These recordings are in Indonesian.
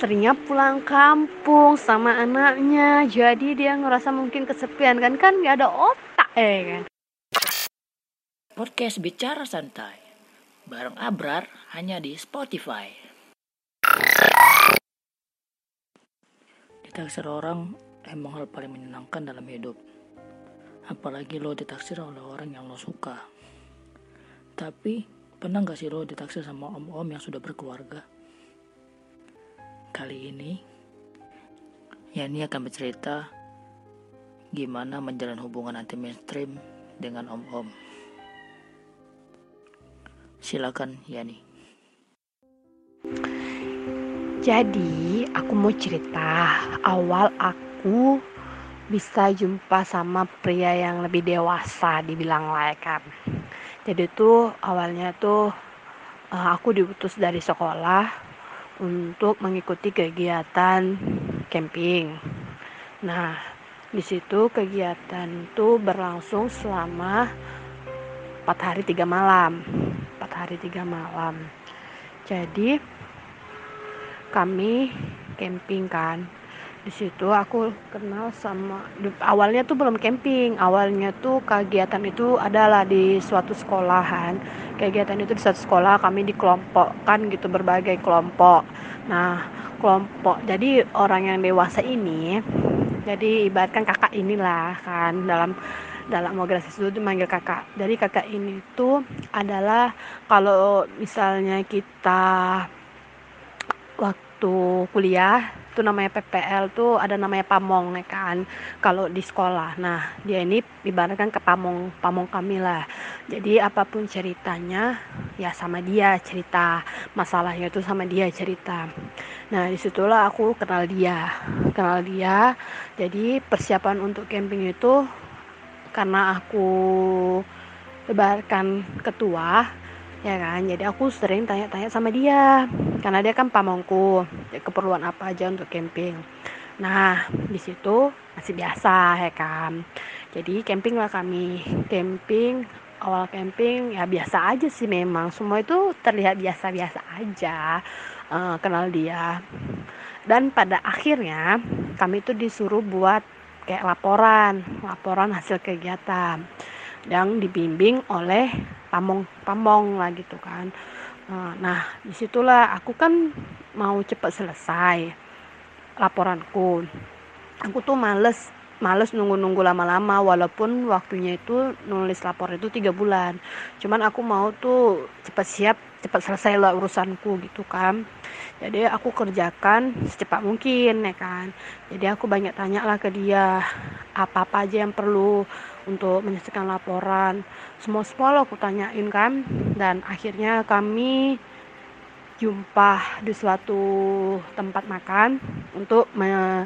istrinya pulang kampung sama anaknya jadi dia ngerasa mungkin kesepian kan kan nggak ada otak eh kan Podcast Bicara Santai bareng Abrar hanya di Spotify. Ditaksir orang emang hal paling menyenangkan dalam hidup. Apalagi lo ditaksir oleh orang yang lo suka. Tapi pernah gak sih lo ditaksir sama om-om yang sudah berkeluarga? Kali ini, Yani akan bercerita gimana menjalin hubungan anti mainstream dengan om-om. Silakan Yani. Jadi, aku mau cerita awal aku bisa jumpa sama pria yang lebih dewasa dibilang lah ya kan. Jadi tuh awalnya tuh uh, aku diutus dari sekolah untuk mengikuti kegiatan camping. Nah, di situ kegiatan itu berlangsung selama 4 hari 3 malam. 4 hari 3 malam. Jadi kami camping kan di situ aku kenal sama awalnya tuh belum camping. Awalnya tuh kegiatan itu adalah di suatu sekolahan. Kegiatan itu di suatu sekolah kami dikelompokkan gitu berbagai kelompok. Nah kelompok jadi orang yang dewasa ini jadi ibaratkan kakak inilah kan dalam dalam organisasi itu dipanggil kakak. Jadi kakak ini tuh adalah kalau misalnya kita waktu kuliah tuh namanya PPL tuh ada namanya pamong ya kan? Kalau di sekolah. Nah dia ini ibaratkan ke pamong pamong kami lah jadi apa pun ceritanya ya sama dia cerita. Masalahnya itu sama dia cerita. Nah di situlah aku kenal dia. Kenal dia. Jadi persiapan untuk camping itu karena aku ibaratkan ketua ya kan? Jadi aku sering tanya-tanya sama dia. Karena dia kan pamongku. Keperluan apa aja untuk camping. Nah di situ masih biasa ya kan? Jadi camping lah kami. Camping awal camping ya biasa aja sih memang. Semua itu terlihat biasa-biasa aja. Uh, kenal dia. Dan pada akhirnya kami itu disuruh buat kayak laporan. Laporan hasil kegiatan yang dibimbing oleh pamong-pamong lah gitu kan. Eh, nah di situlah aku kan mau cepat selesai laporanku. Aku tuh males males nunggu-nunggu lama-lama walaupun waktunya itu nulis lapor itu tiga bulan. Cuman aku mau tuh cepat siap cepat selesai lah urusanku gitu kan. Jadi aku kerjakan secepat mungkin ya kan. Jadi aku banyak tanya lah ke dia apa apa aja yang perlu untuk menyelesaikan laporan semua semua aku tanyain kan dan akhirnya kami jumpa di suatu tempat makan untuk me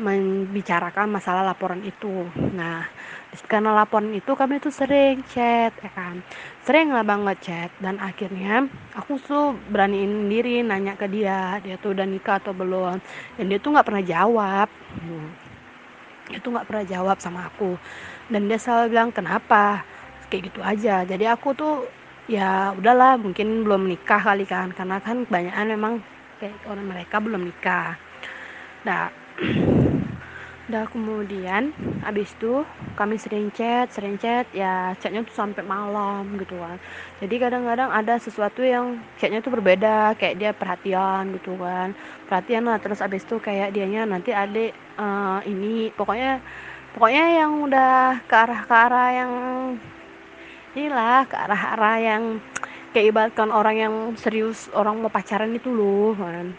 membicarakan masalah laporan itu. Nah, karena laporan itu kami tuh sering chat, ya kan, sering lah banget chat dan akhirnya aku tuh beraniin diri nanya ke dia, dia tuh udah nikah atau belum, dan dia tuh nggak pernah jawab. Hmm. Dia tuh nggak pernah jawab sama aku, dan dia selalu bilang kenapa, kayak gitu aja. Jadi aku tuh ya udahlah mungkin belum nikah kali kan, karena kan kebanyakan memang kayak orang mereka belum nikah. Nah, udah kemudian abis itu kami sering chat sering chat ya chatnya tuh sampai malam gitu kan. Jadi kadang-kadang ada sesuatu yang chatnya tuh berbeda kayak dia perhatian gitu kan. Perhatian lah terus abis itu kayak dianya nanti adik uh, ini pokoknya pokoknya yang udah ke arah ke arah yang inilah ke arah arah yang kayak orang yang serius orang mau pacaran itu loh kan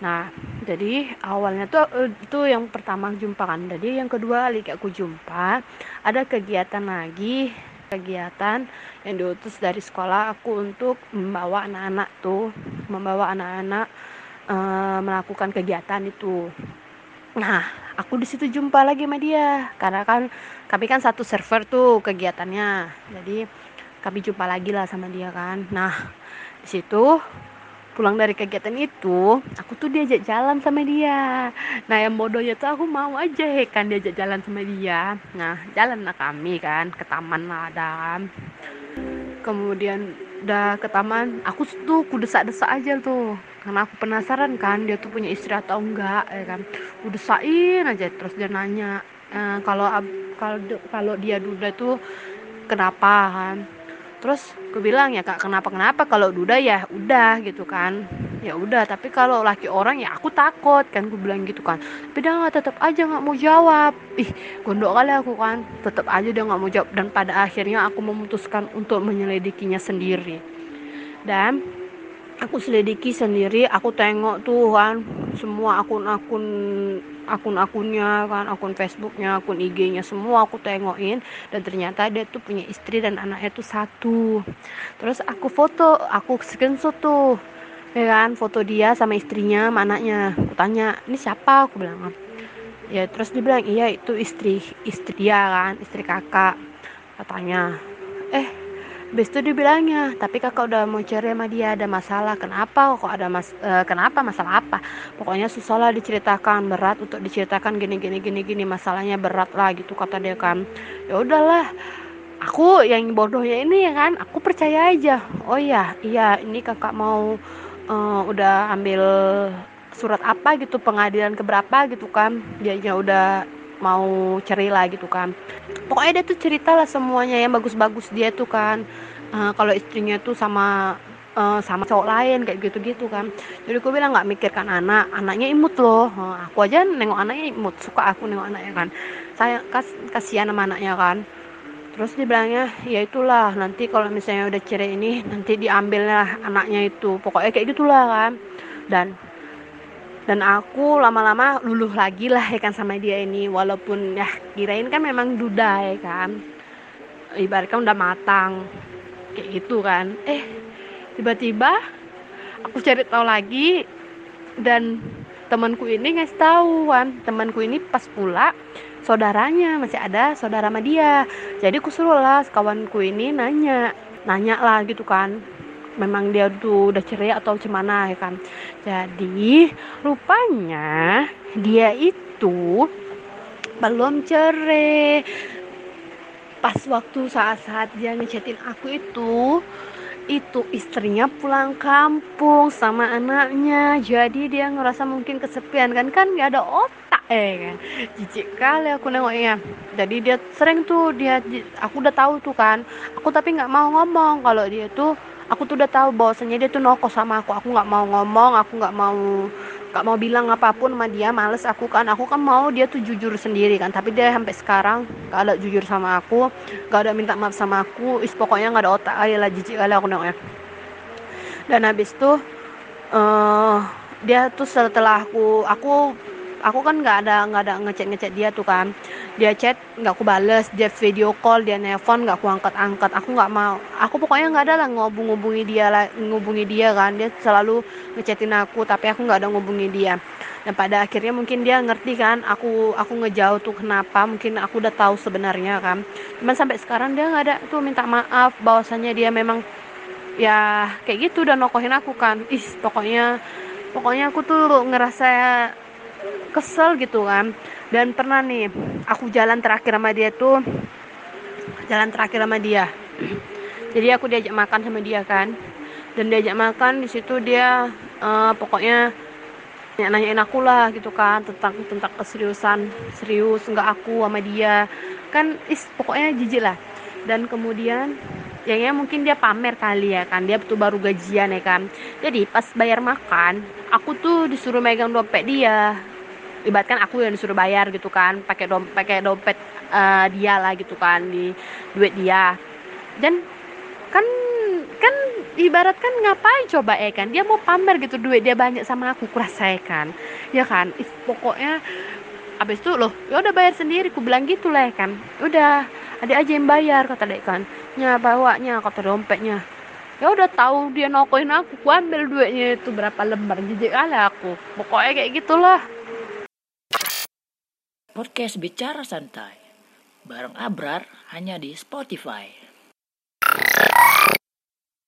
Nah, jadi awalnya tuh eh, itu yang pertama jumpa kan. Jadi yang kedua kali aku jumpa ada kegiatan lagi kegiatan yang diutus dari sekolah aku untuk membawa anak-anak tuh membawa anak-anak e, melakukan kegiatan itu. Nah, aku di situ jumpa lagi sama dia karena kan kami kan satu server tuh kegiatannya. Jadi kami jumpa lagi lah sama dia kan. Nah, di situ pulang dari kegiatan itu aku tuh diajak jalan sama dia. Nah yang bodohnya tuh aku mau aja kan diajak jalan sama dia. Nah jalan lah kami kan ke taman lah ada kemudian udah ke taman aku tuh kudesak-desak aja tuh. Karena aku penasaran kan dia tuh punya istri atau enggak ya kan. Udah sain aja terus dia nanya e, kalau kalau kalau dia duda tuh kenapa kan terus aku bilang ya kak kenapa kenapa kalau duda ya udah gitu kan. Ya udah tapi kalau laki orang ya aku takut kan aku bilang gitu kan. Tapi dia nggak tetap aja nggak mau jawab. Ih gondok kali aku kan. Tetap aja dia nggak mau jawab. Dan pada akhirnya aku memutuskan untuk menyelidikinya sendiri. Dan aku selidiki sendiri aku tengok tuh kan semua akun-akun akun-akunnya kan akun Facebooknya akun IG-nya semua aku tengokin. Dan ternyata dia tuh punya istri dan anaknya tuh satu. Terus aku foto aku screenshot tuh ya kan? Foto dia sama istrinya sama anaknya. Aku tanya ini siapa? Aku bilang ya terus dia bilang iya itu istri istri dia kan istri kakak. Katanya eh Habis itu dibilangnya, tapi kakak udah mau cerai sama dia ada masalah. Kenapa? Kok ada mas? E, kenapa? Masalah apa? Pokoknya susah lah diceritakan, berat untuk diceritakan gini gini gini gini masalahnya berat lah gitu kata dia kan. Ya udahlah, aku yang bodohnya ini ya kan, aku percaya aja. Oh iya, iya ini kakak mau e, udah ambil surat apa gitu pengadilan keberapa gitu kan dia udah mau cerita gitu kan. Pokoknya dia tuh cerita lah semuanya yang bagus-bagus dia tuh kan. Uh, kalau istrinya tuh sama uh, sama cowok lain kayak gitu-gitu kan. Jadi aku bilang nggak mikirkan anak anaknya imut loh. Uh, aku aja nengok anaknya imut suka aku nengok anaknya kan. Saya kas kasihan sama anaknya kan. Terus dia bilangnya ya itulah nanti kalau misalnya udah cerai ini nanti diambil lah anaknya itu. Pokoknya kayak gitulah kan. Dan dan aku lama-lama luluh lagi lah ya kan sama dia ini. Walaupun ya kirain kan memang duda ya kan. Ibaratkan udah matang. Kayak gitu kan. Eh tiba-tiba aku cari tahu lagi. Dan temanku ini ngasih tahu kan temanku ini pas pula saudaranya. Masih ada saudara sama dia. Jadi aku suruh lah kawanku ini nanya. Nanya lah gitu kan memang dia tuh udah cerai atau gimana ya kan? Jadi rupanya dia itu belum cerai pas waktu saat-saat dia ngechatin aku itu itu istrinya pulang kampung sama anaknya. Jadi dia ngerasa mungkin kesepian kan? Kan gak ada otak eh kan? Jijik kali aku nengoknya. Jadi dia sering tuh dia aku udah tahu tuh kan? Aku tapi nggak mau ngomong kalau dia tuh aku tuh udah tahu bahwasanya dia tuh noko sama aku. Aku nggak mau ngomong aku nggak mau nggak mau bilang apa pun sama dia. Males aku kan. Aku kan mau dia tuh jujur sendiri kan. Tapi dia sampai sekarang gak ada jujur sama aku gak ada minta maaf sama aku. Is pokoknya nggak ada otak aja lah jijik kali aku nengoknya dan habis tuh uh, dia tuh setelah aku aku aku kan nggak ada nggak ada ngechat ngechat dia tuh kan dia chat nggak aku bales dia video call dia nelpon nggak aku angkat angkat aku nggak mau. Aku pokoknya nggak ada lah ngobung ngubungi dia lah ngubungi dia kan. Dia selalu ngechatin aku tapi aku nggak ada ngubungi dia. Dan pada akhirnya mungkin dia ngerti kan aku aku ngejauh tuh kenapa mungkin aku udah tahu sebenarnya kan. Cuman sampai sekarang dia nggak ada tuh minta maaf bahwasanya dia memang ya kayak gitu udah nokohin aku kan. Ih pokoknya pokoknya aku tuh ngerasa kesel gitu kan. Dan pernah nih aku jalan terakhir sama dia tuh jalan terakhir sama dia. Jadi aku diajak makan sama dia kan. Dan diajak makan di situ dia uh, pokoknya nanyain aku lah gitu kan tentang tentang keseriusan serius nggak aku sama dia. Kan is pokoknya jijik lah. Dan kemudian ya, ya mungkin dia pamer kali ya kan. Dia tuh baru gajian ya kan. Jadi pas bayar makan aku tuh disuruh megang dompet dia ibaratkan aku yang disuruh bayar gitu kan pakai dompet pakai dompet uh, dia lah gitu kan di duit dia. Dan kan kan ibarat kan ngapain coba ya kan? Dia mau pamer gitu duit dia banyak sama aku kurasa ya kan? Ya kan pokoknya abis itu loh ya udah bayar sendiri ku bilang gitu lah ya kan? Udah ada aja yang bayar kata dek kan? Nya bawanya kata dompetnya. Ya udah tahu dia nokoin aku ku ambil duitnya itu berapa lembar jijik kali aku. Pokoknya kayak gitulah Podcast Bicara Santai bareng Abrar hanya di Spotify.